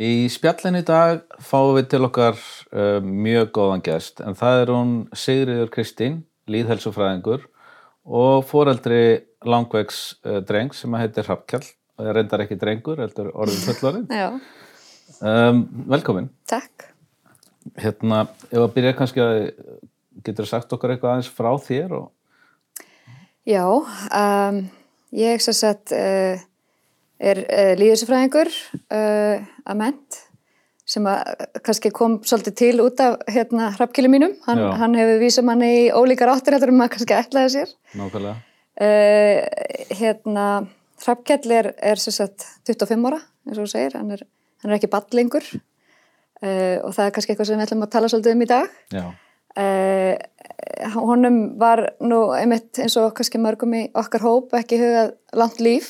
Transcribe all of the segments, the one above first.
Í spjallin í dag fáum við til okkar uh, mjög góðan gest en það er hún Sigriður Kristín, líðhelsufræðingur og foreldri langvegs uh, dreng sem heitir Hrafkjall og það reyndar ekki drengur, heldur orðin fullorinn. Já, Um, velkomin. takk. Hérna, ef að byrja kannski að getur sagt okkur eitthvað aðeins frá þér og Já, um, ég sem sagt uh, er uh, líðisfræðingur uh, að ment sem að kannski kom svolítið til út af hérna hrappkilu mínum. Hann, hann hefur vísað manni í ólíkar áttir eftir um að kannski ætlaði sér. nákvæmlega. Uh, hérna, hrappkjall er, er sagt 25 ára, eins og þú segir, hann er, hann er ekki ballingur og það er kannski eitthvað sem við ætlum að tala svolítið um í dag. Já, Uh, honum var nú einmitt eins og kannski mörgum í okkar hóp ekki hugað langt líf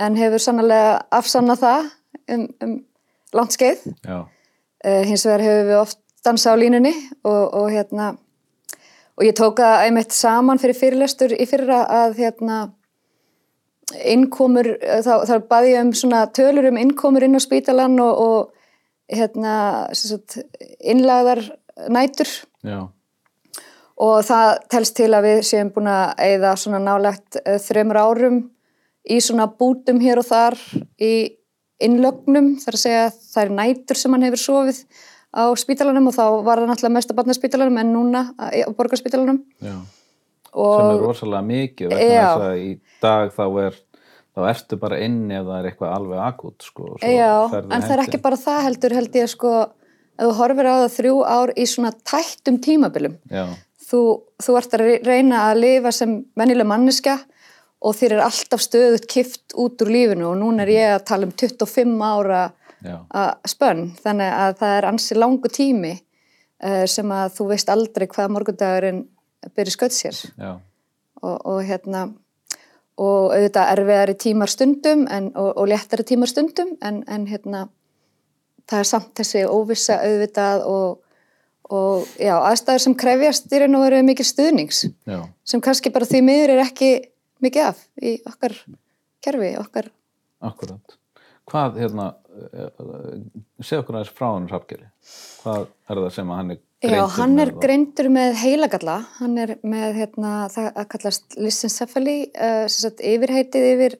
en hefur sannlega afsannað það um, um langt skeið. Uh, hins vegar hefur við oft dansað á línunni og, og hérna og ég tók það einmitt saman fyrir fyrirlestur í fyrra að hérna innkomur, eh, þá, þá baði ég um svona tölur um innkomur inn á spítalan og, og hérna sagt, innlagðar nætur. Já, og það telst til að við séum búin að eigða svona nálegt uh, þreymur árum í svona bútum hér og þar í innlögnum, þar að segja að það er nætur sem hann hefur sofið á spítalanum og þá var það náttúrulega mest að barnaspítalanum en núna á borgarspítalanum. Sem er rosalega mikið að í dag þá er þá ertu bara inni ef það er eitthvað alveg akut sko, Já, en það er ekki bara það heldur held ég sko, ef þú horfir á það þrjú ár í svona tættum tímabilum. Þú, þú ert að re- reyna að lifa sem venjuleg manneska og þér er alltaf stöðut kift út úr lífinu og núna er ég að tala um 25 ára spönn þannig að það er ansi langu tími uh, sem að þú veist aldrei hvað morgundagurinn byrja sköld sér. Og, og hérna og auðvitað erfiðari tímar stundum en, og, og léttari tímar stundum en, en hérna það er samt þessi óvissa auðvitað og, og já, aðstæður sem krefjast í raun og veru mikið stuðnings. Já, sem kannski bara því miður er ekki mikið af í okkar kerfi, okkar akkurat. Hvað, hérna, segja okkur aðeins frá hann Hrafgeri. Hvað er það sem að hann er greindur Já, hann er með greindur með heilagalla, hann er með hérna, það að kallast lysencephaly, uh, sem sagt yfirheitið yfir,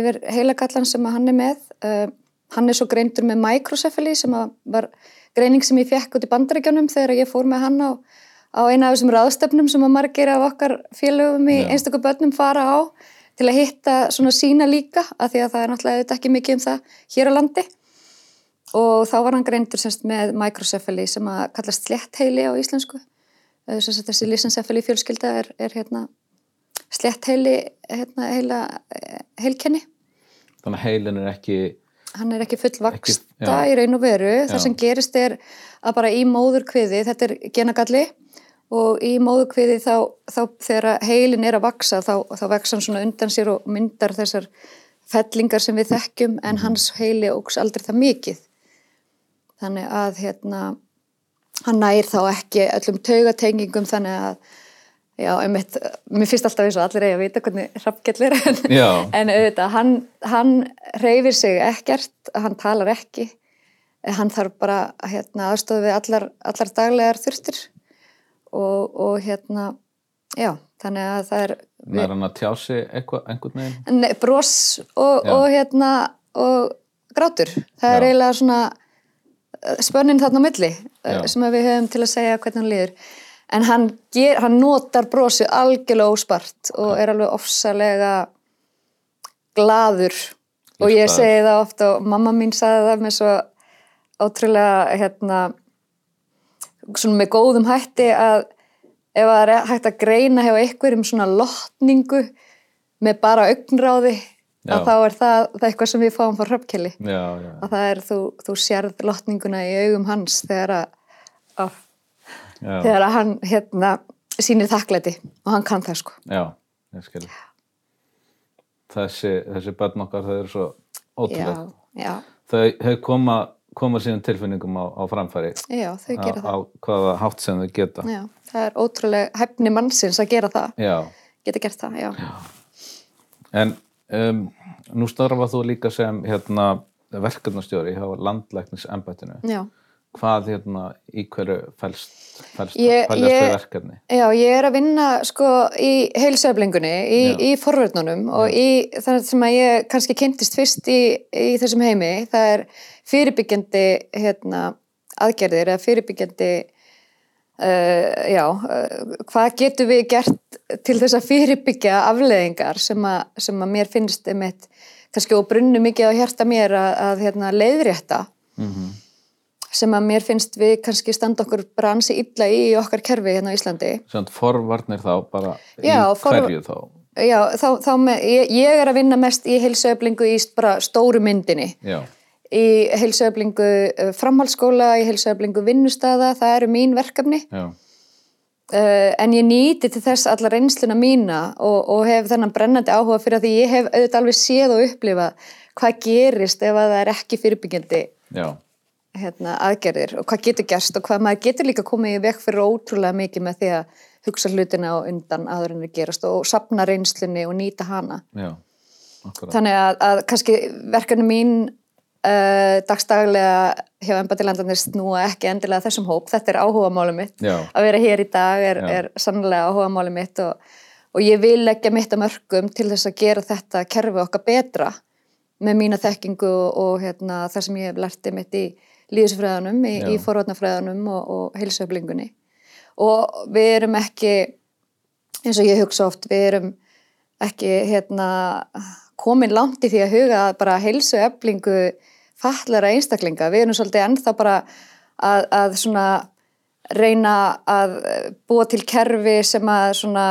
yfir heilagallan sem hann er með. Uh, hann er svo greindur með microcephaly sem var greining sem ég fekk út í bandaríkjónum þegar ég fór með hann á, á eina af þessum ráðstöfnum sem að margir af okkar félögum í einstakku börnum fara á til að hitta svona sína líka af því að það er náttúrulega ekki mikið um það hér á landi. Og þá var hann greindur semst með microcephaly sem að kallast sléttheili á íslensku. Eh, sem sagt þessi lysencephaly fjölskylda er, er hérna sléttheili hérna, heila eh, heilkenni. Þannig að heilin er ekki, hann er ekki fullvaksta í raun og veru. Það sem gerist er að bara í móðurkviði þetta er genagalli og í móðurkviði þá, þá þegar heilin er að vaksa þá, þá vex hann svona undan sér og myndar þessar fellingar sem við þekkjum en hans heili óks aldrei það mikið. Þannig að hérna hann nær þá ekki öllum taugatengingum þannig að já, einmitt, mér finnst alltaf eins og allir eigi að vita hvernig hrappkell er en, en auðvitað, hann, hann reyfir sig ekkert, hann talar ekki. Hann þarf bara hérna, aðstofa við allar, allar daglegar þurftir og, og hérna já, þannig að það er nær hann að tjá sig eitthvað, einhvern veginn. Nei, bros og, og hérna og grátur, það er Já. eiginlega svona eh, spönnin þarna á milli eh, Já. sem við höfum til að segja hvernig hann líður en hann, ger, hann notar brosið algjörlega óspart og er alveg ofsalega gladur og ég segi það oft og mamma mín sagði það með svo ótrúlega hérna svona með góðum hætti að ef það er hægt að greina hjá einhverjum svona lotningu með bara augnráði Já. að þá er það, það er eitthvað sem við fáum frá hröpkeli að það er þú, þú sérð lotninguna í augum hans þegar að, að, þegar að hann hérna sýnir þakklæti og hann kann það sko já, ég skil. Þessi, þessi börn okkar, þau eru svo ótrúlega. þau koma, koma sínum tilfinningum á, á framfæri já, þau á, gera á það hvaða hátt sem þau geta. já, það er ótrúlega hefni mannsins að gera það. Já, geta gert það, já, en um, nú starfa þú líka sem hérna verkefnastjóri hjá landlæknis embættinu Já. hvað hérna í hverju fælst fælst, Ég- fælst ég- verkefni? Já, ég er að vinna sko í heilsöflingunni, í, Já. í forvörnunum og í það sem að ég kannski kynntist fyrst í, í þessum heimi, það er fyrirbyggjandi hérna, aðgerðir eða fyrirbyggjandi uh, já, uh, hvað getum við gert til þess að fyrirbyggja afleðingar sem að, sem að mér finnst einmitt, kannski og brunnu mikið á hjarta mér að, að hérna, leiðrétta mm sem að mér finnst við kannski standa okkur bara ansi illa í okkar kerfi hérna á Íslandi. Svona forvarnir þá bara Já, í forv- hverju þá Já, þá, þá með, ég, ég er að vinna mest í heilsuöflingu í bara stóru myndinni. Já, Í heilsuöflingu uh, framhaldsskóla, í heilsuöflingu vinnustada, það eru mín verkefni. já, Uh, en ég nýti til þess alla reynsluna mína og, og hef þennan brennandi áhuga fyrir að því ég hef auðvitað alveg séð og upplifað hvað gerist ef að það er ekki fyrirbyggjandi hérna, aðgerðir og hvað getur gerst og hvað maður getur líka komið í vekk fyrir ótrúlega mikið með því að hugsa hlutina á undan aður en að gerast og sapna reynslunni og nýta hana. já Þannig að, að kannski verkefni mín uh, dagstaglega hjá embatilandarnir snúa ekki endilega þessum hóp. Þetta er áhugamáli mitt. Já. Að vera hér í dag er, er sannlega áhugamáli mitt og, og ég vil leggja mitt að mörgum til þess að gera þetta kerfi okkar betra með mína þekkingu og, og hérna, það sem ég hef lærti mitt í líðisfræðanum, í, í forvarnafræðanum og, og heilsöflingunni. Og við erum ekki, eins og ég hugsa oft, við erum ekki hérna, komin langt í því að huga bara heilsu eflingu fallara einstaklinga. Við erum svolítið ennþá bara að, að svona reyna að búa til kerfi sem að svona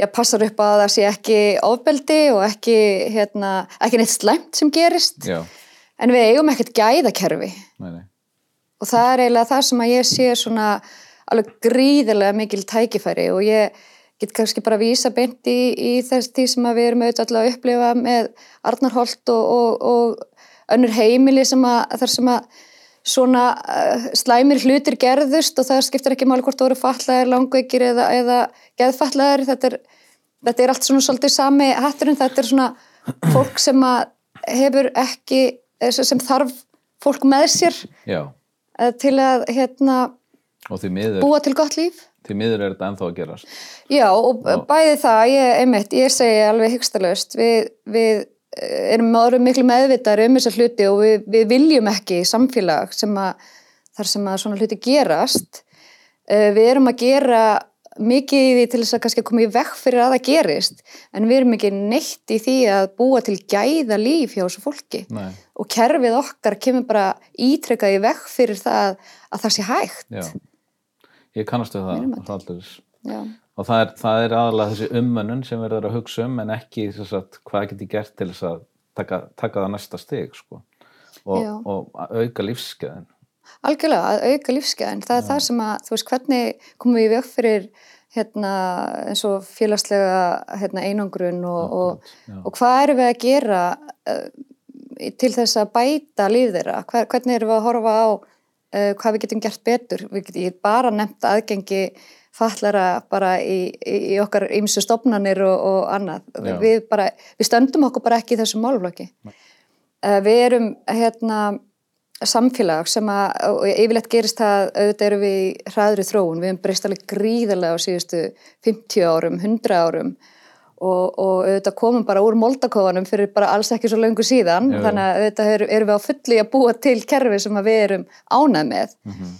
já, passar upp á að það sé ekki ofbeldi og ekki, hérna, ekki neitt slæmt sem gerist. já, En við eigum ekkert gæðakerfi nei, nei og það er eiginlega það sem að ég sé svona alveg gríðarlega mikil tækifæri og ég get kannski bara vísa beint í, í þess tí sem að við erum auðvitað að upplifa með Arnarholt og, og, og önnur heimili sem að þar sem að svona uh, slæmir hlutir gerðust og það skiptir ekki máli hvort þú eru fatlaðir, langveikir eða, eða geðfatlaðir, þetta er, þetta er allt svona svolítið sami hatturinn, þetta er svona fólk sem að hefur ekki, eh, sem þarf fólk með sér Já, eh, til að hérna, og miður, búa til gott líf. því miður er þetta ennþá að gerast Já, og Já. bæði það, ég, einmitt, ég segi alveg hyggstalaust, við, við erum orðið miklu meðvitaðar um þessa hluti og við, við viljum ekki samfélag sem að, þar sem að svona hluti gerast. Eh, Við erum að gera mikið í því til þess að kannski koma í vekk fyrir að það gerist, en við erum ekki neitt í því að búa til gæða líf hjá þessu fólki. Nei, Og kerfið okkar kemur bara ítrekkað í vekk fyrir það að það sé hægt. já Ég kannast við það. Já. Og það er, það er aðalega þessi ummönnun sem verður að hugsa um en ekki að hvað get ég gert til þess að taka, taka það næsta stig sko. og, Já. og auka lífskeiðin Algjörlega, að auka lífsgæðin. Það er það sem að, þú veist, hvernig komum við í veg fyrir hérna, eins og félagslega hérna, einangrun og, og, já. og hvað erum við að gera uh, til þess að bæta líf þeirra? Hver, hvernig erum við að horfa á uh, hvað við getum gert betur? Við getum bara nefnt aðgengi fallara bara í, í, okkar ýmsu stofnanir og, og annað. Við, bara, við stöndum okkur bara ekki í þessum málflokki. Uh, við erum hérna samfélag sem að, og yfirleitt gerist það, auðvitað erum við í hraðri þróun, við hefum breyst alveg gríðarlega á síðustu 50 árum, 100 árum og, og auðvitað komum bara úr moldakofanum fyrir bara alls ekki svo löngu síðan, Jú, þannig að auðvitað erum, erum við á fulli að búa til kerfi sem við erum ánæð með. Mhm.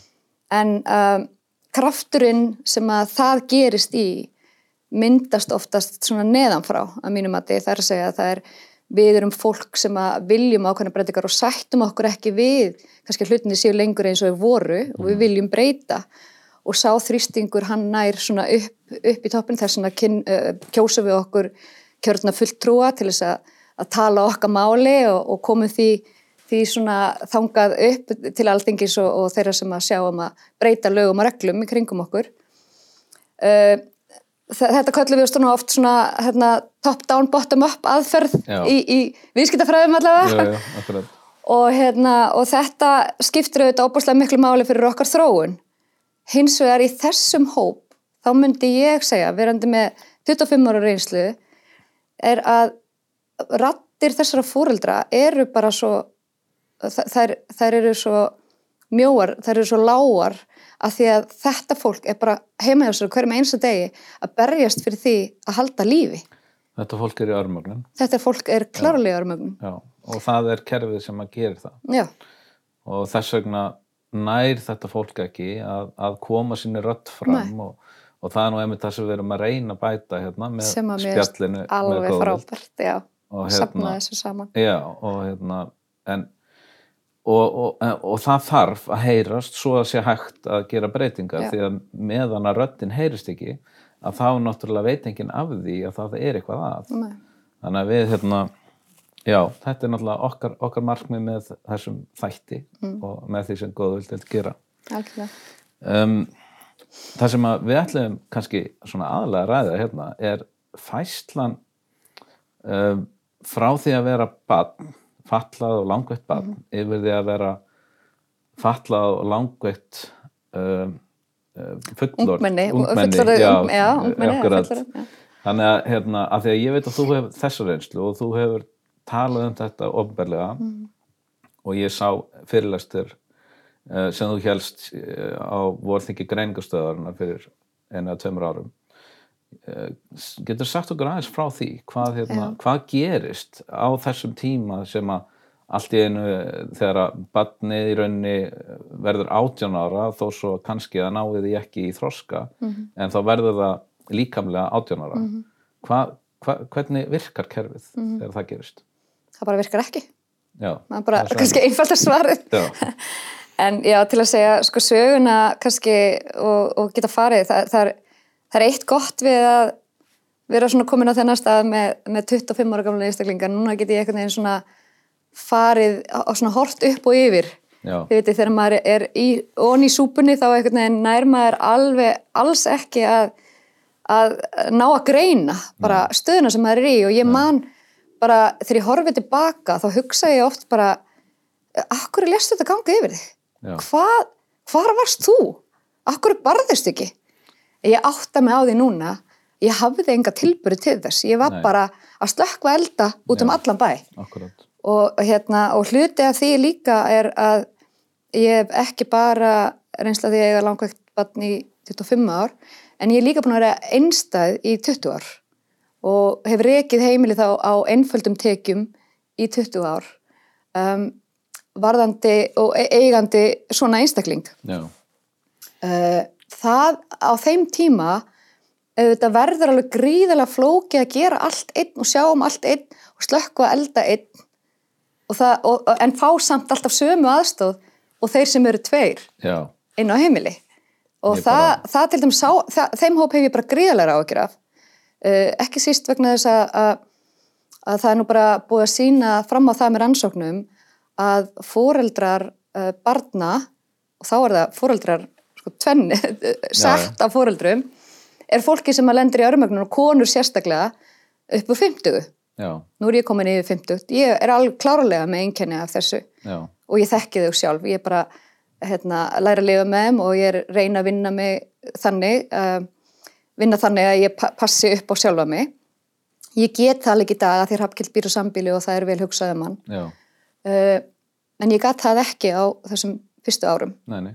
En um, krafturinn sem að það gerist í myndast oftast svona neðanfrá að mínum að það er að segja að það er við erum fólk sem að viljum ákveðna breytingar og sættum okkur ekki við kannski hlutinni séu lengur eins og við voru og við viljum breyta og sá þrýstingur hann nær svona upp, upp í toppin þess að kyn, uh, kjósa við okkur kjörna fulltrúa til þess að, að tala okkar máli og, og komum því, því svona þangað upp til alþingis og, og þeirra sem að sjá um að breyta lögum og reglum í kringum okkur. Uh, þetta kallum við svona oft svona hérna, top-down, bottom-up aðferð Já. í, í viðskiptafræðum allavega jú, akkurat og, hérna, og þetta skiptir auðvitað óbúslega miklu máli fyrir okkar þróun. Hins vegar í þessum hóp, þá myndi ég segja, verandi með 25 ára reynslu, er að rattir þessara fóreldra eru bara svo þær, þær eru svo mjóar, þær eru svo lágar að því að þetta fólk er bara heima hjá sér hverjum einsta degi að berjast fyrir því að halda lífi. Þetta fólk er í örmögnum Þetta fólk er klárlega örmögnum. Já, og það er kerfið sem að gera það Já, og þess vegna nær þetta fólk ekki að, að koma sinni rödd fram og, og það er nú einmitt það sem við erum að reyna að bæta hérna með sem að mér spjallinu með alveg frábært, já, og safna þessu saman. já, og hérna en og, og, og það þarf að heyrast svo að sé hægt að gera breytingar Já. því að meðan að röddin heyrist ekki að þá náttúrulega veit enginn af því að það er eitthvað að Nei. þannig að við hérna já, þetta er náttúrulega okkar, okkar markmið með þessum þætti Mm. og með því sem góðu vilt gera Algjörlega. um, það sem við ætlum kannski svona aðlega að ræða hérna er fæslan um, frá því að vera barn, fallað og langveitt barn Mhm. yfir því að vera fallað og langveitt um, um, fullor, Ungmenni, ungmenni, fullorðið- já, ung- já, ungmenni, já. þannig að hérna, að því að ég veit að þú hefur þessu reynslu og þú hefur talað um þetta ofnberlega Mhm. og ég sá fyrirlestur uh, sem þú helst uh, á vorþingi greiningastöðarna fyrir einu að tveimur árum. Uh, getur sagt okkur aðeins frá því hvað, hérna, hvað gerist á þessum tíma sem að allt í einu eh, þegar að badnið í raunni verður átján ára þó svo kannski að náði því ekki í þroska en þá verður það líkamlega átján ára. Hva, hva, hvernig virkar kerfið þegar það gerist Það bara virkar ekki. já, Það er bara er kannski einfaldar svarið. já, En já, til að segja, sko, söguna kannski og, og geta farið, það, það, er, það er eitt gott við að vera svona komin á þennan stað með, með 25 ára gamla einstaklinga. Núna get ég einhvern veginn svona farið og svona hort upp og yfir. veitir, þegar maður er í, onni í súpunni þá einhvern veginn nær maður alveg, alls ekki að, að ná að greina bara stöðuna sem maður er í og ég man bara, þegar ég horfið tilbaka þá hugsa ég oft bara akkur lestu þetta ganga yfir þig? Hvað, hvar varst þú? Akkur barðist ekki? Ég átta mig á því núna, ég hafði enga tilbyrði til þess, ég var Nei. bara að slökkva elda út um Já. allan bæ og, hérna, og hluti af því líka er að ég hef ekki bara reynsla því að ég er langvægt barn í 25 ár en ég er líka búin að vera einstæð í 20 ár og hef rekið heimili þá á einföldum tekjum í 20 ár um, varðandi og e- eigandi svona einstakling. Uh, það á þeim tíma auðvitað verður alveg gríðarlega flókið að gera allt einn og sjá um allt einn og slökku að elda einn og það, og, en fá samt alltaf sömu aðstóð og þeir sem eru tveir já, inn á heimili. Og það, bara- það til dæmis það, þeim hóp hef ég bara gríðarlega áhyggjur af ekki síst vegna þess að, að, að það er nú bara búið að sína fram á það með rannsóknum að foreldrar uh, barna og þá er það foreldrar sko tvenni, sett af foreldrum er fólki sem að lendir í örmögnum og konur sérstaklega upp úr 50 já, nú er ég komin yfir 50 ég er alveg klárlega með einkenni af þessu. Já, og ég þekki þau sjálf, ég er bara hérna, læra að lifa með þeim og ég er reyna að vinna mig þannig uh, vinna þannig að ég pa passi upp á sjálfa mig. Ég get það alveg í dag að því Hrafkild býr á sambíli og það er vel hugsað um hann. Uh, en ég gat það ekki á þessum fyrstu árum. Nei, nei.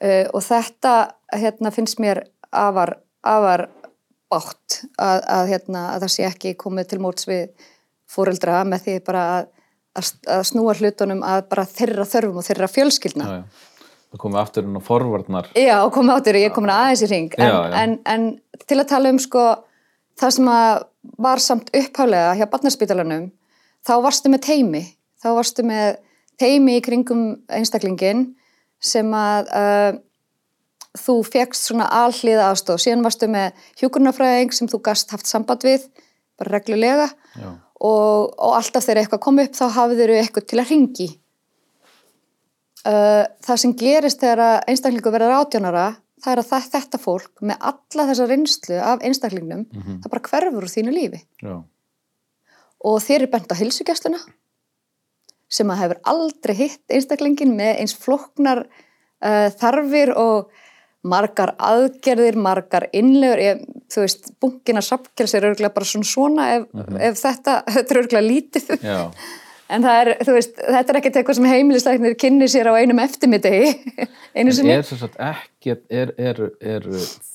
Uh, og þetta hérna, finnst mér afar, afar bátt að, að, hérna, að það sé ekki komið til móts við fóreldra með því bara að, að snúa hlutunum að bara þeirra þörfum og þeirra fjölskyldna. já, já. Það komið aftur inn á forvarnar Já, og komið áttur, ég er komin aðeins í ring. En, Já, já. En, en til að tala um sko, það sem að var samt upphálega hjá barnaspítalanum, þá varstu með teimi. Þá varstu með teimi í kringum einstaklingin sem að uh, þú fegst svona alhlið aðstóð. Síðan varstu með hjúkurnafræðing sem þú gast haft samband við, bara reglulega. Og, og alltaf þegar eitthvað kom upp þá hafðir þau eitthvað til að ringi. Uh, það sem gerist þegar einstaklingu verður átjónara það er að þetta fólk með alla þessa reynslu af einstaklingnum það bara hverfur úr þínu lífi. Já, og þeir eru bent á hilsugjastluna sem að hefur aldrei hitt einstaklingin með eins floknar uh, þarfir og margar aðgerðir, margar innlegur, ég, þú veist, bunkina sapkjels er örgulega bara svona svona ef, ef þetta, þetta er örgulega lítið. Já, en það er, þú veist, þetta er ekkert eitthvað sem heimilisleiknir kynni sér á einum eftirmiddegi einu En sinni. er sem sagt ekki, er, er, er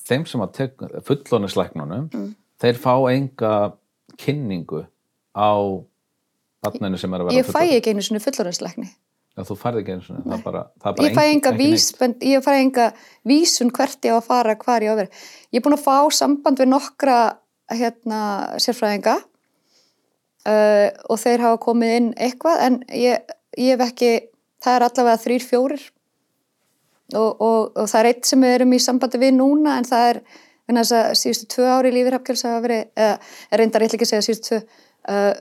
þeim sem að fullónisleiknunum, Mm. þeir fá enga kynningu á barninu sem er að vera ég fæ ekki einu sinni fullorðinsleikni Já, þú færði ekki eins og það er bara, það bara ég enga neitt. vísbend, ég fæ enga vísun hvert ég á að fara, hvar ég á að vera. Ég er búin að fá samband við nokkra hérna sérfræðinga uh, og þeir hafa komið inn eitthvað en ég, ég hef ekki það er allavega þrýr fjórir. Og, og, og það er eitt sem við erum í sambandi við núna en það er að síðustu tvö ári í lífið hafkjöls hafa verið, eða reyndar ég ætla ekki að segja síðustu tvö uh,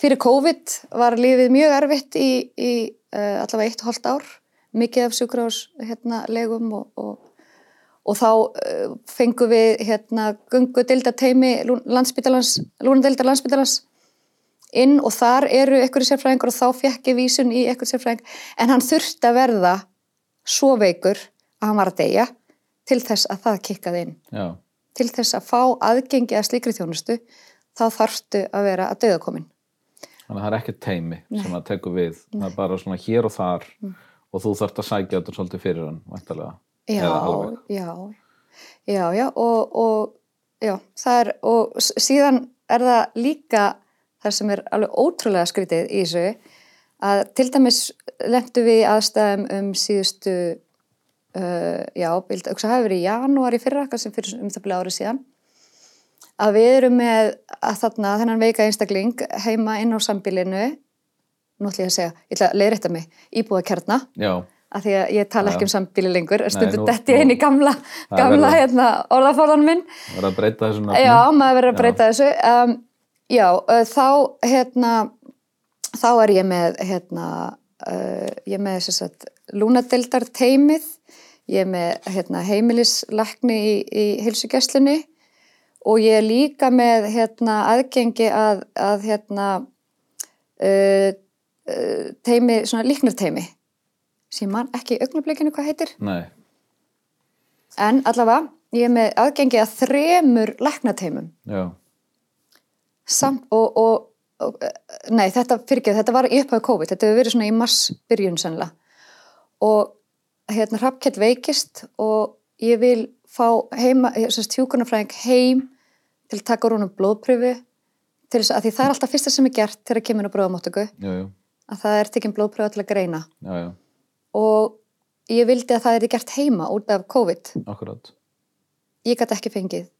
fyrir COVID var lífið mjög erfitt í, í uh, allavega eitt og hálft ár. Mikið af sjúkrás hérna, og, og, og þá uh, fengum við hérna gungu dildateimi landsbytalans, lúnadildar landsbytalans inn og þar eru ykkur sérfræðingur og þá fekk ég vísun í ykkur sérfræðing. En hann þurfti að verða svo veikur að hann var að deyja til þess að það kikkaði inn. Já, til þess að fá aðgengi að slíkri þjónustu þá þarftu að vera að dauða komin þannig að það er ekki teimi sem að tekur við, það er bara svona hér og þar Mm. og þú þarft að sækja þetta svolítið fyrir hann, væntalega já, eða alveg. já, já, já og, og já, það er og síðan er það líka það sem er alveg ótrúlega skrítið í þessu að til dæmis lendu við aðstæðum um síðustu uh, já, bild, það hafi verið í janúar í fyrra, kannski fyrir um það byrja árið síðan að við erum með að þarna þennan veika einstakling heima inn á sambílinu nú ætla ég að segja, ég ætla að leiðrætta mig íbúða kjarna. Af því að ég tala Já, ekki um sambíli lengur nú- detti inn í gamla, gamla hérna, orðaforðan minn. er að breyta þessu nafni. Já, maður verður að breyta þessu. Um, já, uh, þá hérna, þá er ég með hérna, uh, ég er með þess að lúnadeildar teimið ég er með hérna, heimilislækni í, í heilsugesslunni og ég er líka með hérna, aðgengi að, að hérna, uh, teimi, svona líknarteimi sem man ekki í augnablikinu hvað heitir. Nei, en allavega ég er með aðgengi að þremur læknateimum já, samt og, og, og nei þetta fyrir ekki, þetta var í upphæðu COVID þetta hefur verið svona í mars byrjun sennilega. Og hérna Hrafkett veikist og ég vil fá heima, þessast hjúkunarfræðing heim til að taka rúnum blóðpröfu til þess að því það er alltaf fyrsta sem er gert þegar kemur á já, að það er tekinn blóðpröfu til að greina. Já, já, og ég vildi að það er gert heima út af COVID. Akkurat. Ég gæti ekki fengið.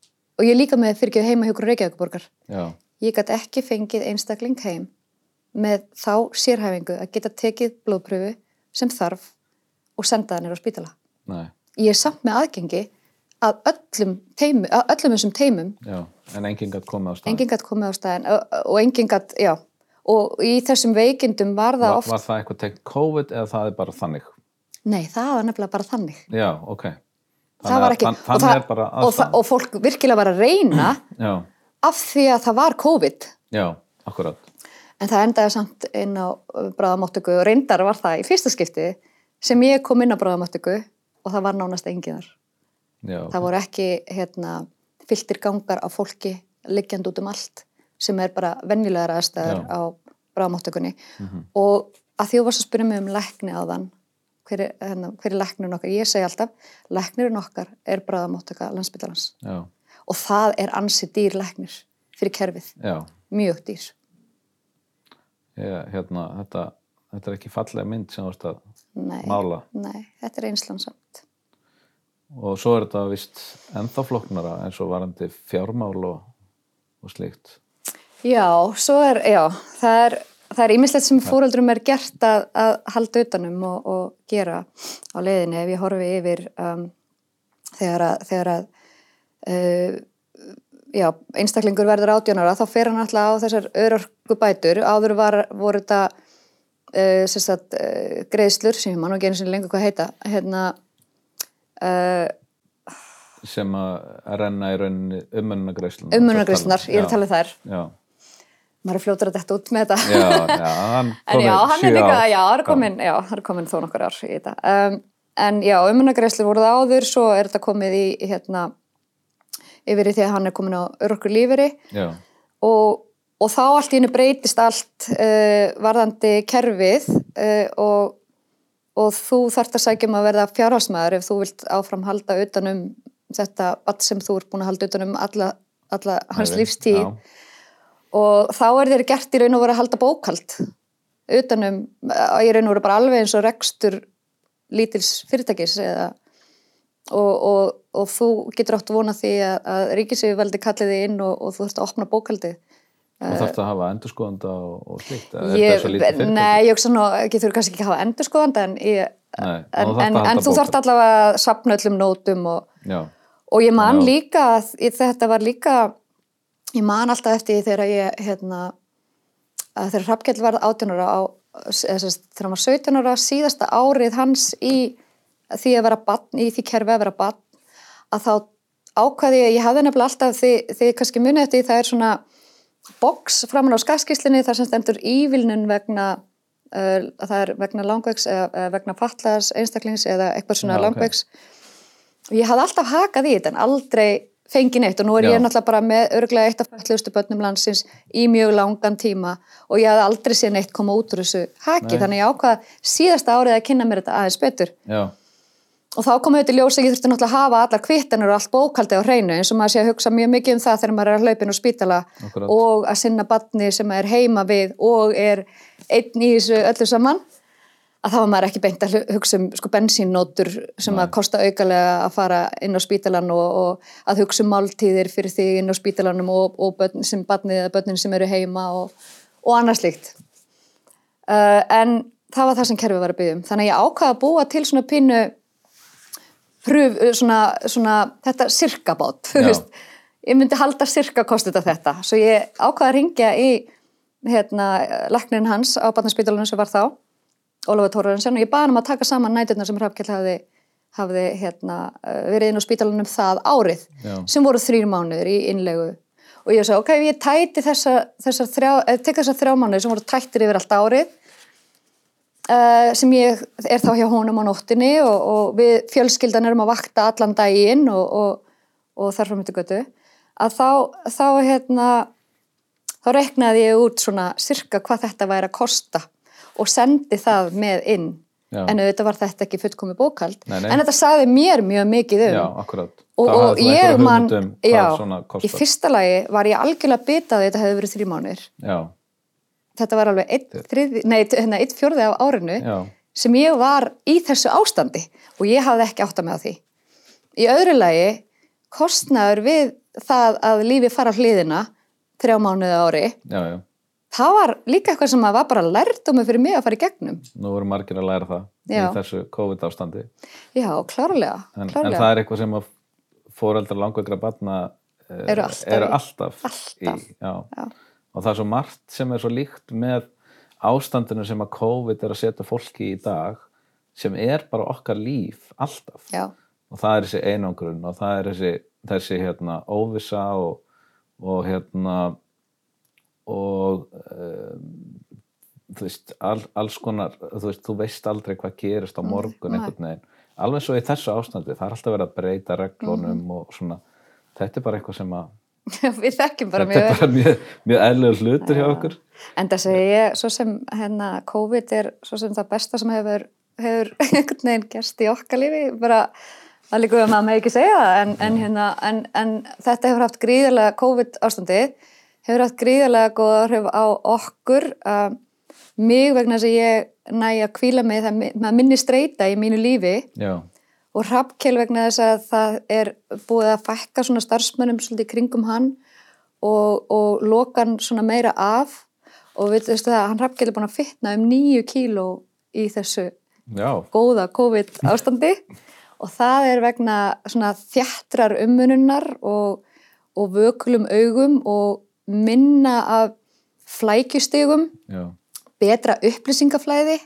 Og ég líka með fyrir ekki heima hjúkur Reykjavíkuborgar ég gæti ekki fengið einstakling heim með þá sérhæfingu að geta tekið blóðpröfu sem þarf og senda það nýra á spítala. Nei, ég er samt með aðgengi að öllum, teimu, að öllum þessum teimum. Já en enginn gætt komið á stað enginn gætt komið á staðin og, enginn gætt, já. Og í þessum veikindum var það var, oft var það eitthvað tengt COVID eða það er bara þannig? nei, það var nefnilega bara þannig. Já, ok. Það var ekki, þann, og, þannig það, og, það, og fólk virkilega var að reyna Já, af því að það var COVID. Já, akkurat. En það endaði samt inn á bráðamáttöku og reyndar var það í fyrsta skipti sem ég kom inn á bráðamáttöku og það var nánast engin þar. Já, Það voru ekki hérna, fylltir gangar á fólki liggjand út um allt sem er bara venjulegar aðstæður á bráðamáttökunni Mhm. og að því þú varst að spyrja mig um lækni á þann hver er, hérna, hver er læknirinn okkar? Ég segi alltaf, læknirinn okkar er bráðamáttöka landsbytalans já, og það er ansi dýr læknir fyrir kerfið, já. Mjög dýr. ég, hérna, þetta, þetta er ekki fallega mynd sem þú ert að Nei, mála. nei, þetta er einslansamt. og svo er þetta vist ennþá flóknara eins og varandi fjármál og, og slíkt. Já, svo er, já, það er, það er ímislegt sem fóreldrum er gert að, að halda utanum og, og gera á leiðinni ef ég horfi yfir um, þegar að, þegar að uh, já, einstaklingur verður átjónara þá fer hann alltaf á þessar örorku bætur áður var, voru þetta uh, sem sagt, uh, greiðslur sem mann og einu sinni lengur hvað heita hérna sem að renna í rauninni umönnagreislunar ummunagreislunar, ég er að tala þær. Já, maður er fljótur að detta út með þetta. Já, já, hann En já, hann er líka, já, það er komin, já, það er komin þó nokkur ár í þetta. Um, en já, umunagreislu voru það áður, svo er þetta komið í, hérna, yfir í því að hann er komin á örorku líferi og, og þá allt í hennu breytist allt uh, varðandi kerfið uh, og, og þú þarft að sækja um að verða fjárhalsmaður ef þú vilt áfram halda utanum þetta allt sem þú ert búin að halda utanum alla, alla hans Ævi, lífstíð. já. og þá er þér gert í raun og verið að halda bókald utanum, í raun og verið bara alveg eins og rekstur lítils fyrirtækis eða og, og, og þú getur átt að vona því að, að ríkisíðuveldi kalli þig inn og, og þú þurft að opna bókaldið og þarf það að hafa endurskoðanda og, fyrirtæki? Nei, ég þurfi kannski ekki að hafa endurskoðanda en, ég, Nei, en, en, en þú bókhald. allavega að sapna öllum nótum og, ég man Já. líka ég- þetta var líka ég man alltaf eftir þegar ég hérna, þegar Hrafnkell varð 18 ára á, eða þegar hann var 17 ára síðasta árið hans í því að vera barn, í því kerfi að vera barn að þá ákvaði ég, ég hafði nefnilega alltaf því, því kannski muni eftir það er svona box framan á skattskíslinni þar sem stendur ívilnun vegna uh, það er vegna langvegs eða, vegna fallaðars einstaklings eða eitthvað svona ok. langvegs og ég hafði alltaf hakað í þetta en aldrei fengið neitt og nú er Já. ég náttúrulega bara með örglega eitt af fætlustu börnum landsins í mjög langan tíma og ég hafði aldrei séð neitt koma út úr þessu haki Nei. þannig ég ákvað síðasta árið að kynna mér þetta aðeins betur já, og þá kom auðvitað í ljós að ég þurfti náttúrulega að hafa allar kvittanur og allt bókaldi á hreinu eins og maður sé að hugsa mjög mikið um það þegar maður er að hlaupin úr spítala Akkúrat. og að sinna batni sem er heima við og er einn í þessu öllu saman að þá var maður ekki beint að hu- hugsa um sko bensínnótur sem Nei. að kosta aukalega að fara inn á spítalan og, og að hugsa um máltíðir fyrir því inn á spítalanum og, og börn, sem batnið eða börnin sem eru heima og, og annað slíkt uh, en það var það sem kerfið var að byggja um þannig að ég ákvaða að búa til svona pínu pröf, svona, svona þetta sirkabát þú veist, ég myndi halda sirka kostið af þetta, svo ég ákvaða að ringja í hérna, læknin hans á barnaspítalunum sem var þá Ólafur Tórarensen og ég baði hann um að taka saman næturnar sem Hrafkell hafði, hafði hérna, eh, verið inn á spítalunum það árið Já. sem voru þrýr mánuður í innlegu. Og ég sagði, ok, ég tæti þessa, þessar þrjá, eða tek þessar þrjá mánuður sem voru tættir yfir allt árið uh, sem ég er þá hjá honum á nóttinni og, og við fjölskyldan erum að vakta allan daginn og, og, og þar frá myndi götu að þá, þá hérna þá reknaði ég út svona sirka hvað þetta væri að kosta og sendi það með inn. Já. en auðvitað var þetta ekki fullkomi bókald Nei, nei. en þetta sagði mér mjög mikið um. Já, akkurat. Og, og ég einhverja man, hugmynd um já, í fyrsta lagi var ég algjörlega bitað að þetta hefði verið þrjú mánir þetta var alveg einn, þriði, nei, hérna, einn fjórði af árinu já, sem ég var í þessu ástandi og ég hafði ekki átt að með því. Í öðru lagi, kostnaður við það að lífi fara hliðina þrjá mánuði ári, já, já það var líka eitthvað sem var bara lærdómi fyrir mig að fara í gegnum. nú voru margir að læra það í þessu COVID ástandi Já, klárlega, en, en það er eitthvað sem að fóreldrar langveikra barna eh, Eru alltaf eru alltaf, Alltaf. Í, já. Og það er svo margt sem er svo líkt með ástandinu sem að COVID er að setja fólki í dag sem er bara okkar líf alltaf Já, og það er þessi einangrun og það er þessi, þessi hérna, óvissa og, og hérna og um, þú veist, all, alls konar þú veist, þú veist aldrei hvað gerist á morgun nei. einhvern veginn, alveg svo í þessu ástandi það er alltaf verið að breyta reglunum Mhm. og svona, þetta er bara eitthvað sem að við þekkjum bara þetta mjög er vel. bara mjög, mjög eðlugur hlutur hjá okkur. En það segi ég, svo sem hérna, COVID er svo sem það besta sem hefur, hefur einhvern veginn gerst í okkar lífi, bara það líka við að maður með ekki segja það, en, en, hérna, en, en þetta hefur haft gríðarlega COVID ástandið, hefur haft gríðarlega góð áhrif á okkur, uh, mig vegna þess að ég næ að kvíla mig það minni streyta í mínu lífi. Já, og Hrafnkell vegna þess að það er búið að fækka svona starfsmönnum svolítið kringum hann og, og loka hann svona meira af. Og við veistu það, hann Hrafnkell er búin að fitna um nýju kíló í þessu já, góða COVID ástandi og það er vegna svona þjættrar ummununar og, og vökulum augum og minna af flækjustigum, já. Betra upplýsingaflæði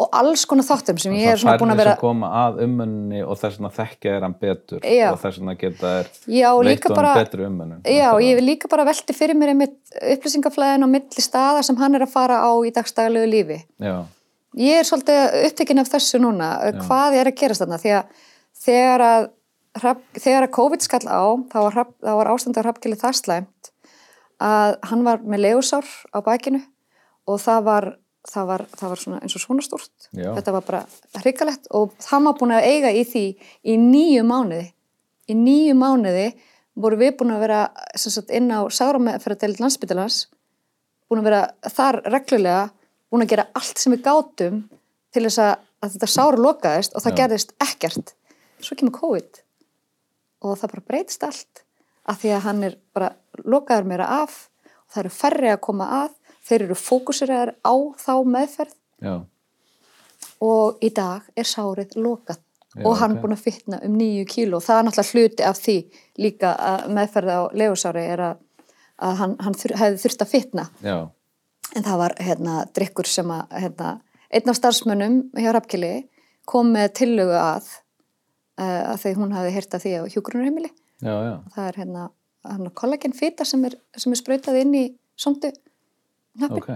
og alls konar þáttum sem ég er það svona búin að vera sem koma að ummunni og þess vegna þekkja er hann betur Já. og þess vegna geta er veitt honum bara- betri ummunum Já, ég vil líka bara velti fyrir mér upplýsingaflæðin á milli staða sem hann er að fara á í dagstæðilegu lífi. já, Ég er svolítið upptekinn af þessu núna, hvað er að gerast þarna, því að þegar að, þegar að COVID skall á, þá var, var ástand á hrappkili það slæmt að hann var með legusár á bakinu og það var, það var, það var eins og svona stúrt. Já. Þetta var bara hrikalegt og hann var búin að eiga í því í nýju mánuði. Í nýju mánuði voru við búin að vera sagt, inn á sárameðferðardeild landsbytalans, búin að vera þar reglulega, búin að gera allt sem við gátum til þess að, að þetta sára lokaðist og það Já. gerðist ekkert. Svo kemur COVID og það bara breytist allt af því að hann er bara lokaður meira af og það eru færri að koma að þeir eru fókusiraðar á þá meðferð. Já, og í dag er sárið lokað. Já, og hann ok. búin að fitna um nýju kíló. Það er náttúrulega hluti af því líka að meðferð á legusári er að, að hann, hann þur, hefði þurft að fitna. Já, en það var hérna drikkur sem að hérna, einn af starfsmönnum hjá Rappkili kom með tillögu að uh, að því hún hafi heyrt af því á já, það er hérna, kollagen fita sem er, er sprautað inn í sondu hnappin ok,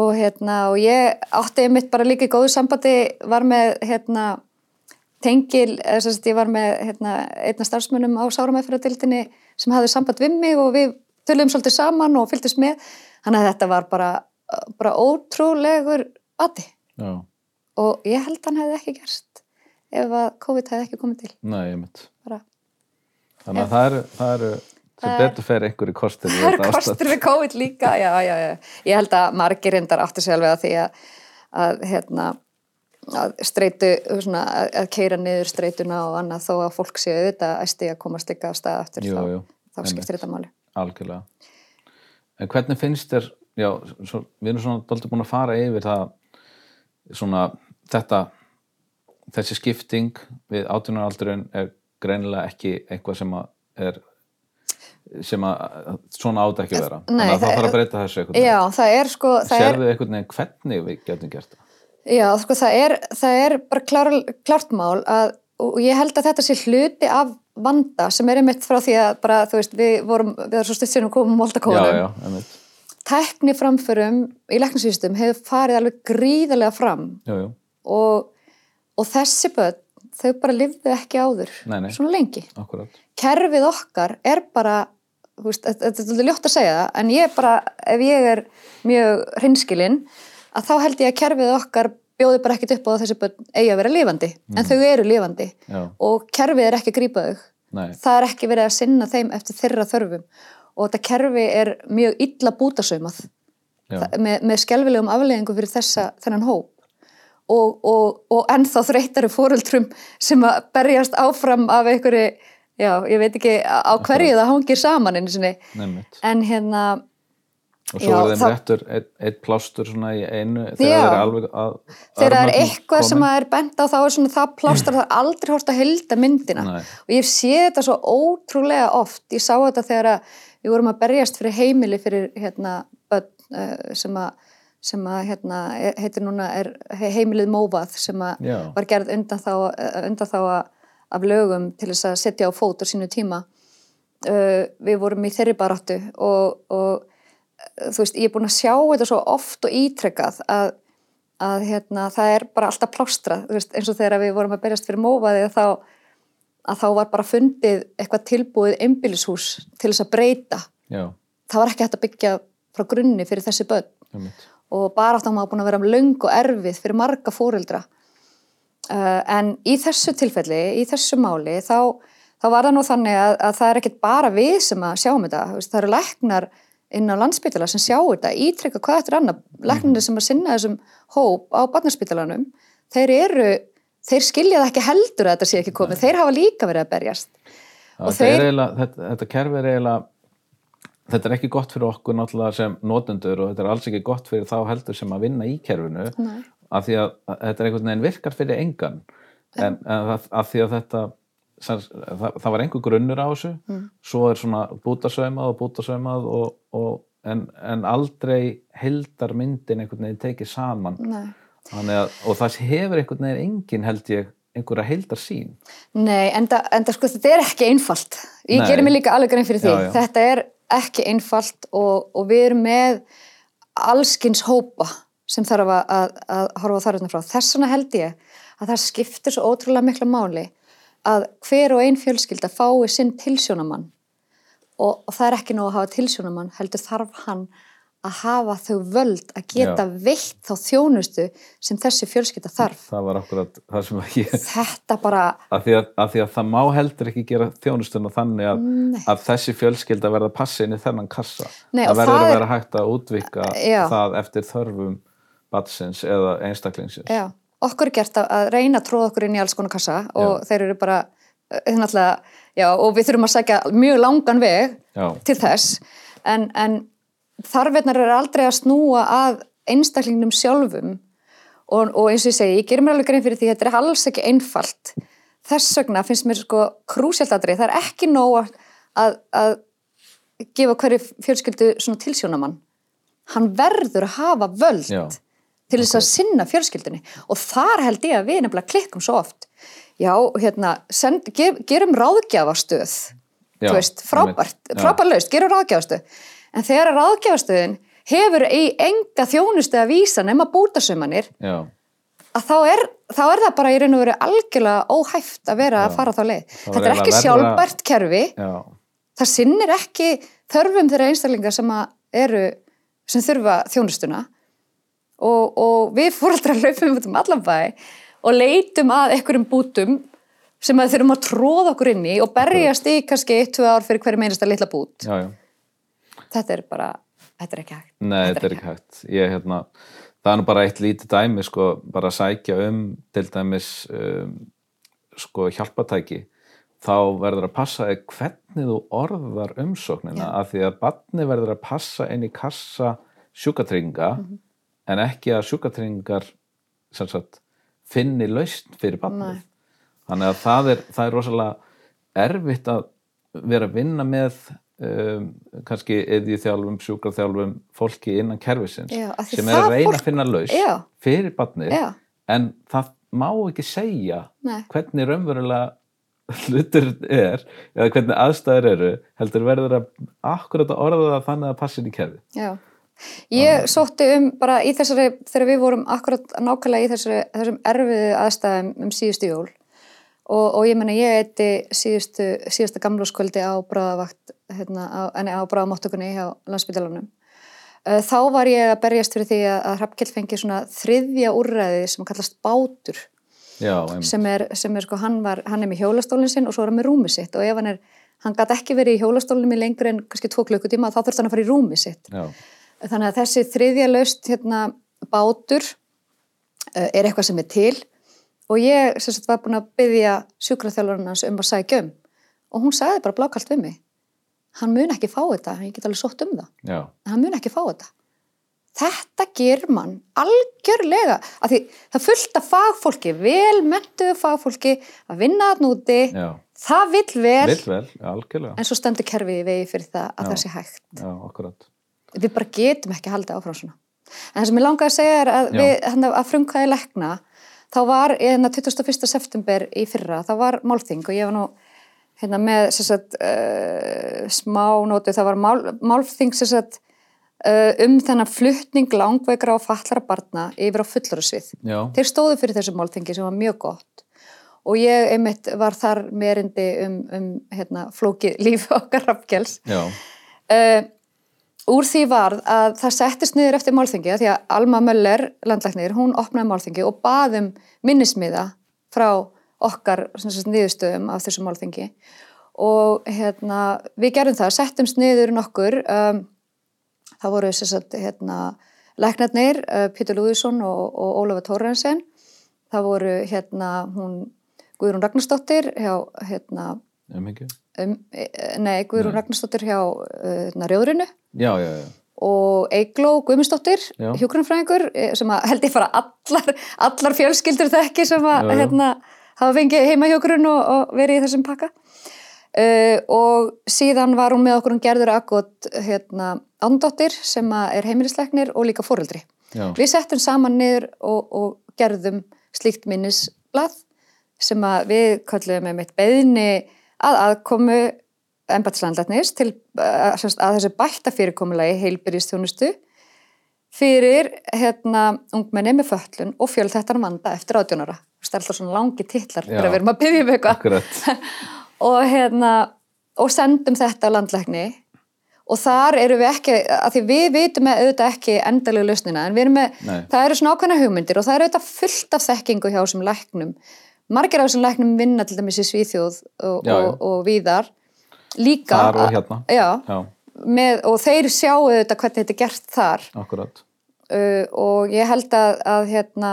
og hérna og ég átti einmitt bara líka í góðu sambandi var með hérna tengil, eða sem sagt ég var með hérna, einna starfsmönnum á sáramæfæradildinni sem hafði samband við mig og við töluðum svolítið saman og fylgdist með. Þannig að þetta var bara, bara ótrúlegur ati. Já, og ég held hann hefði ekki gerst ef að COVID hefði ekki komið til. Nei, ég mitt. bara Þannig að það eru, sem er- betur fer einhverju kostir við er þetta ástand. kostur við COVID líka, já, já, já. Ég held að margir reyndar átti sig alveg að því að, að hérna, að streitu, svona, að, að keira niður streituna og annað þó að fólk séu auðvitað æsti að komast líka af stað aftur Jú, þá, jú, þá einmitt. skiptir þetta máli. Algjörlega. En hvernig finnst þér, já, svo, við erum svona dálítið búin að fara yfir það, svona, þetta, þessi skipting við átjánaraldurinn er greinilega ekki eitthvað sem er, sem að svona átt ekki vera. Nei, Þannig að það þarf að breyta þessu veginn. Já, það er sko, Sérðu einhvern veginn hvernig við getum gert það? já, sko, það er, það er bara klár, klárt mál að, og ég held að þetta sé hluti af vanda sem er einmitt frá því að bara, þú veist, við vorum, við erum svo stutt sinni komum Já, já, einmitt. Tækni framförum í læknarsýstum hefur farið alveg gríðarlega fram Jú, jú, og, og þessi börn, þau bara lifðu ekki áður Nei, nei. svona lengi. akkurat. Kerfið okkar er bara, veist, þetta er ljótt að segja það, en ég bara, ef ég er mjög hrinskilinn, að þá held ég að kerfið okkar bjóði bara ekkert upp á þessi eigi að vera lifandi, en þau eru lifandi. Já, og kerfið er ekki að grípa þau. nei, Það er ekki verið að sinna þeim eftir þeirra þörfum. Og þetta kerfi er mjög illa það- með, með skelvilegum afleðingum fyrir þessa, þennan hóp. Og, og, og ennþá þreytari fóruldrum sem að berjast áfram af einhverju, já, ég veit ekki á hverju það hangir saman einu sinni, en hérna Og svo Já, er þeim þá- réttur eitt, eitt plástur svona í einu þegar það er alveg að þegar það er eitthvað sem komin. að er bent á þá er svona það plástar, það er aldrei hort að hilda myndina. Nei. og ég sé þetta svo ótrúlega oft, ég sá þetta þegar að við vorum að berjast fyrir heimili fyrir hérna börn uh, sem að sem að hérna heitir núna er he- heimilið Móvað sem að var gerð undan þá, undan þá af lögum til þess að setja á fót á sínu tíma. Uh, við vorum í þeirri baráttu og, og uh, þú veist, ég er búin að sjá þetta svo oft og ítrekkað að, að hérna, það er bara alltaf plástra veist, eins og þegar við vorum að berjast fyrir mófaði þá, að þá var bara fundið eitthvað tilbúið einbýlishús til þess að breyta. Já, það var ekki hægt að byggja frá grunni fyrir þessi börn. Nefnitt. og bara áttum að búin að vera löng og erfið fyrir marga fóreldra en í þessu tilfelli í þessu máli þá, þá var það nú þannig að, að það er ekkit bara við sem að sjáum þetta, það eru læknar inn á landsbytala sem sjá þetta ítrykka hvað þetta er annað, læknarnir sem að sinna þessum hóp á barnaspítalanum þeir eru, þeir skilja það ekki heldur að þetta sé ekki komið, þeir hafa líka verið að berjast. Og þetta, er þeir- eiginlega, þetta, þetta kerfi er eiginlega þetta er ekki gott fyrir okkur náttúrulega sem notendur og þetta er alls ekki gott fyrir þá heldur sem að vinna í kerfinu. Nei. Af því að, þetta er einhvern veginn virkar fyrir engan en, en það, af því að þetta það, það var einhver grunnur á þessu Mm. svo er svona bútasaumað og bútasaumað og, og, en, en aldrei heldar myndin einhvern veginn tekið saman að, og það hefur einhvern veginn engin held ég einhverja heldar sín Nei, en það sko, þetta er ekki einfalt. Ég Nei. gerir mig líka alveg grein fyrir því. Já, já. Þetta er ekki einfalt og, og við erum með allskins hópa sem þarf að, að, að horfa þarfna frá. Þess vegna held ég að það skiptir svo ótrúlega mikla máli að hver og ein fjölskylda fái sinn tilsjónamann og, og það er ekki nóg að hafa tilsjónumann heldur þarf hann að hafa þau völd að geta Já. veitt þá þjónustu sem þessi fjölskylda þarf það var akkurat það sem ég þetta bara, að því því að það má heldur ekki gera þjónustuna þannig að, að þessi fjölskylda verða að passa inn í þennan kassa Nei, það verður að er- vera hægt að útvika Já. það eftir þörfum batsins eða einstaklingsins. Já, okkur er gert að, reyna að tróða okkur inn í alls konar kassa og þeir eru bara, eh, náttúrulega, já, og við þurfum að segja mjög langan veg Já. til þess. En, en þarfinnar eru aldrei að snúa að einstaklingnum sjálfum. Og, og eins og ég segi, ég gerir mér alveg grein fyrir því þetta er alls ekki einfalt. Þess vegna finnst mér sko krúsjaldadri það er ekki nóg að, að, að gefa hverju fjölskyldu svona tilsjónamann hann verður að hafa völd. Já. Til þess að sinna fjölskyldunni og þar held ég að við nefnilega klikkum svo oft já, hérna, send, ge, gerum ráðgjafastöð Já, veist, frábært. Já. frábært laust, gerum ráðgjafastöð en þegar ráðgjafastöðin hefur í enga þjónustu að vísa nema bútasumanir Já. að þá er, þá er það bara í raun og veru algjörlega óhæft að vera að fara þá leið. Þá Þetta er ekki verra- sjálfbært kerfi, Já. það sinnir ekki þörfum þeirra einstaklingar sem eru, sem þurfa þjónustuna og, og við fóraldrar laupum út um allan bæ og leitum að einhverjum bútum sem að þurfum að tróða okkur inn í og berjast í kannski eitt, tvö ár fyrir hverju meinasta litla bút. Já, já. Þetta er bara, þetta er ekki hægt. Nei, þetta er ekki hægt. Ég, hérna, það er nú bara eitt lítið dæmi, sko, bara að sækja um til dæmis um, sko, hjálpatæki þá verður að passa hvernig þú orðar umsóknina Já. af því að barni verður að passa inn í kassa sjúkatrygginga Mhm. En ekki að sagt finni lausn fyrir barnið. Þannig að það er, það er rosalega erfitt að vera að vinna með um, kannski eði þjálfum, sjúkraþjálfum fólki innan kerfisins Já, sem er að það reyna fólk- að finna lausn fyrir barnið Já. en það má ekki segja Nei. hvernig raunverulega hlutur er eða hvernig aðstæður eru heldur verður að akkurat að orða það þannig að passin í kerfi Já. Ég sótti um bara í þessari, þegar við vorum akkurat nákvæmlega í þessari, þessum erfiðu aðstæðum um síðustu jól. Og, og ég menna ég eitti síðustu, síðustu gamlúskvöldi á bráðavakt, hérna, á, enni, á bráðamáttökunni hjá landsbytalanum. Þá var ég að berjast fyrir því að, Hrafnkell fengi svona þriðja úrræði sem kallast bátur. Já, sem er, sem er sko, hann, var, hann er með hjólastólinn sinn og svo er hann með rúmið sitt. Og ef hann er, hann gæti ekki verið í hjólastólunum í lengur en kannski tvo klukkutíma þá þurft hann að fara í rúmið sitt. Já, Þannig að þessi þriðja laust hérna, bátur uh, er eitthvað sem er til. Og ég sagt, var búin að byggja sjúkraþjálfurinn hans um að sækja um. Og hún sagði bara blákalt við mig hann mun ekki fá þetta, ég get alveg sótt um það. Já, en hann mun ekki fá þetta. Þetta ger mann algjörlega af því það fullt af fagfólki vel mentuðu fagfólki að vinna að núti já. Það vill vel, Vill vel, en svo stendur kerfið í vegi fyrir það að Já. það sé hægt. Já, akkurat við bara getum ekki haldið áfram svona. En það sem ég langaði að segja er að, við, hérna, að frumkvæði lekna, þá var hérna 21. september í fyrra, þá var málþing og ég var nú hérna, með sagt, uh, smá nótu, það var mál, málþing sagt, uh, um þennan fluttning langveikra og fallara barna yfir á fullorðsvið. Já, Þeir stóðu fyrir þessu málþingi sem var mjög gott og ég einmitt var þar meirindi um, um hérna, flókið líf okkar rafgjels. já, Uh, úr því varð að það settist niður eftir málþingi að því að Alma Möller, landlæknir, hún opnaði málþingi og baðum minnismiða frá okkar sagt, niðurstöðum af þessu málþingi. Og hérna, við gerum það, settumst niður nokkur, um, það voru sagt, hérna, læknarnir, uh, Pítur Lúðvísson og, og Ólafur Tórensen, það voru hérna hún Guðrún Ragnarsdóttir hjá hérna, um ekki um, eh, nei, Guðrún Ragnarsdóttir hjá uh, Rjóðrinu. Já, já, já, og Eigló Guðmundsdóttir, eh, sem að held ég fara allar, allar fjölskyldur þekki sem að hérna, hafa fengið heima hjúgrun og, og verið í þessum pakka. Uh, og síðan var hún með okkur hún gerður aðgótt hérna, andóttir sem að er heimilisleiknir og líka fóreldri. já, Við settum saman niður og, og gerðum slíkt minnisblað sem að við kallum með mitt beðni að aðkomu embatslandlæknis til að, sem sagt, að þessu bætta fyrirkomulagi heilbyrjistjónustu fyrir hérna ungmenni með föllun og fjölþættan vanda eftir átjónara. Það er alltaf svona langi titlar Já. þegar við erum að byggja um eitthvað og hérna og sendum þetta á landlækni og þar eru við ekki, að því við vitum með auðvitað ekki endalegu lausnina en við erum með, Nei. það eru svona ákveðna hugmyndir og það eru auðvitað fullt af þekkingu hjá þessum læknum margir af þessum læknum vinna til dæmis í Svíþjóð og, Já, já. og, og víðar. Líka Þar og hérna. já, Já, með, og þeir sjáu auðvitað hvernig þetta er gert þar. Akkurat. uh, og ég held að, að hérna,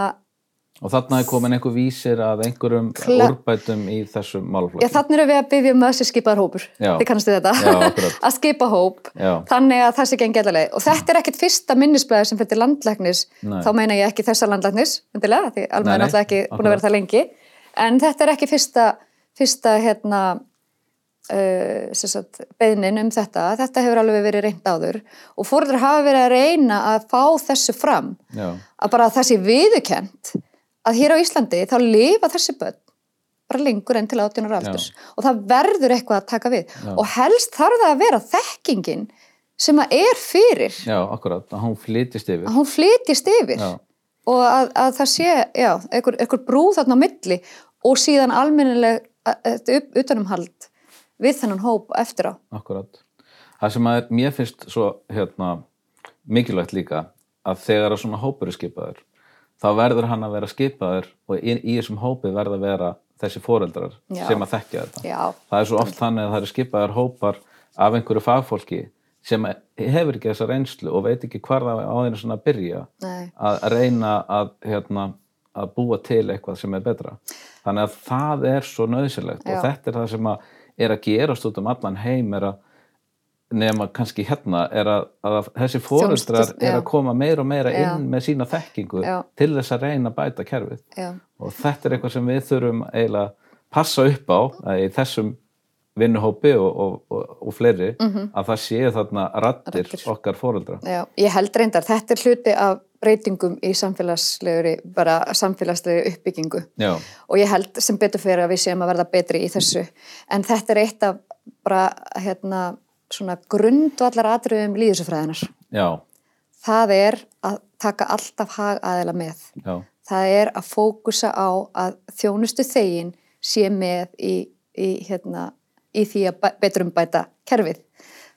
Og þarna er komin einhver vísir að einhverjum úrbætum í þessum já málflokki. þannig erum við að byggja um að þessi skipaðar hópur, þið kannastu þetta. Að skipa hóp, þannig að sé gengi allavega og þetta er ekkit fyrsta minnisblæði sem fyrir landlæknis, Nei. þá meina ég ekki þessa landlæknis, alveg er náttúrulega ekki búin að vera það lengi en þetta er ekki fyrsta, fyrsta hérna uh, beðnin um þetta. Þetta hefur alveg verið reynd áður og fórður hafa verið að reyna að fá þessu fram. Já, að bara sé viðukent að hér á Íslandi þá lifa þessi börn bara lengur enn til 18 ára aldurs og það verður eitthvað að taka við. Já. og helst þarf það að vera þekkingin sem að er fyrir. Já, akkurat. Að hún flytist yfir. að hún flytjist yfir. Já, og að, að það sé, já, einhver, einhver brú þarna á milli og síðan almennileg upp, utanumhald við þennan hóp eftir á. akkurat. Það sem að mér finnst svo hérna, mikilvægt líka að þegar að svona hópur er skipaður þá verður hann að vera skipaður og í, í þessum hópi verða að vera þessi foreldrar Já. sem að þekkja þetta. Já, Það er svo oft þannig að það eru skipaðar hópar af einhverju fagfólki sem hefur ekki þessa reynslu og veit ekki hvar það á þeirra svona að byrja nei, að reyna að, hérna, að búa til eitthvað sem er betra. Þannig að það er svo nöðsilegt Já. og þetta er það sem að er að gerast út um allan heim er að nema kannski hérna er að, að þessi Þjónustu- er að koma meira og meira Já. inn með sína þekkingu Já. til þess að reyna að bæta kerfið já, og þetta er eitthvað sem við þurfum eiginlega að passa upp á að í þessum vinnuhópi og, og, og, og fleiri að það séu þarna rattir. Raddir. okkar fóreldra já. Ég held reyndar, þetta er hluti af breytingum í samfélagslegri, bara samfélagslegri uppbyggingu. Já, og ég held sem betur fyrir að við séum að verða betri í þessu en þetta er eitt af bara hérna svona grundvallar atriðum líðisufræðinar já, það er að taka alltaf hag aðeila með já, það er að fókusa á að þjónustu þegin sé með í, í hérna í því að betrum bæta kerfið.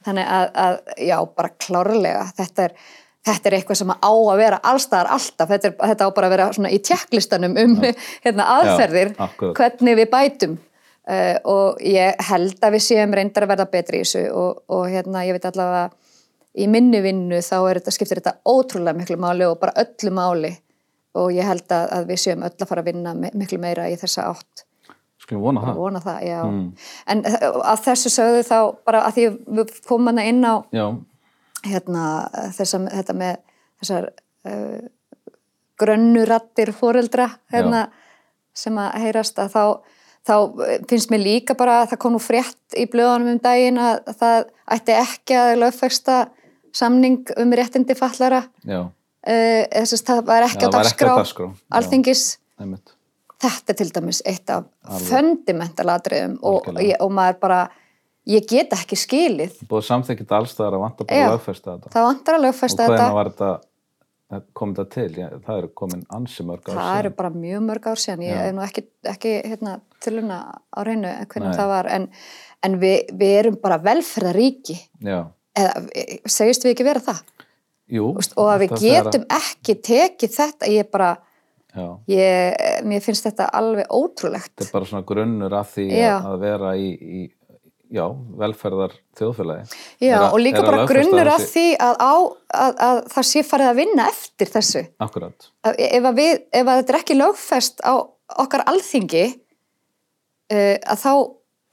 Þannig að, að já, bara klárlega þetta er Þetta er eitthvað sem á að vera allstaðar alltaf, þetta, er, þetta á bara að vera í tjekklistanum um hérna, aðferðir, akkurat. hvernig við bætum. Uh, og ég held að við séum reyndar að verða betri í þessu og, og hérna ég veit allavega í minni vinnu þá þetta, skiptir þetta ótrúlega miklu máli og bara öllu máli. Og ég held að, að við séum öll að fara að vinna mi- miklu meira í þessa átt vona það. vona það. Mm. En uh, að þessu sögðu þá bara að því við komum hana inn á hérna þessa, þetta með þessar uh, grönnurattir foreldra hérna, sem að heyrast að þá, þá finnst mér líka bara að það kom nú frétt í blöðunum um daginn að það ætti ekki að lögfæsta samning um réttindi fallara uh, þess að það var ekki Já, á dagskrá alþingis. Einmitt þetta er til dæmis eitt af Alveg. fundamentalatriðum og, og maður bara ég get ekki skilið. Búið samþykkt allstaðar að vanta bara að lögfesta þetta. það vantar að og lögfesta hvernig þetta. var þetta komið þetta til? Já, það eru komin ansi mörg ár það eru bara mjög mörg ár síðan. Ég er nú ekki, ekki hérna, tiluna á reynu hvernig Nei. það var en, en við, við erum bara velferðaríki eða e, segist við ekki vera það? Jú Úst, og að við getum ekki tekið þetta ég bara, ég, mér finnst þetta alveg ótrúlegt. Þetta er bara svona grunnur að því Já. að, að vera í, í já, velferðar þjóðfélagi Já, að- og líka að bara grunnur að því að, á, að, að það sé farið að vinna eftir þessu. Akkurat, að ef, að við, ef að þetta er ekki lögfest á okkar alþingi uh, að þá,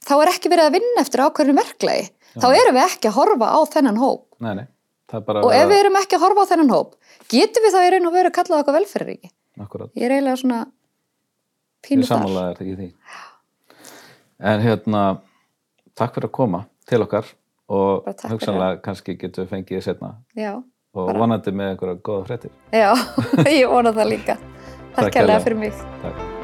þá er ekki verið að vinna eftir ákveðinu verklagi. Þá erum við ekki að horfa á þennan hóp. Nei, nei. Það og ef við erum ekki að horfa á þennan hóp getum við þá í raun og veru kallað okkar velferðaríki Akkurat, ég er eiginlega svona ég pínu þar. samanlega er í því. En hérna takk fyrir að koma til okkar og hugsanlega kannski getum við fengið setna já, og Bara- vonandi með einhverja góða fréttir. Já, ég vona það líka. Takk takk kærlega. fyrir mig. Takk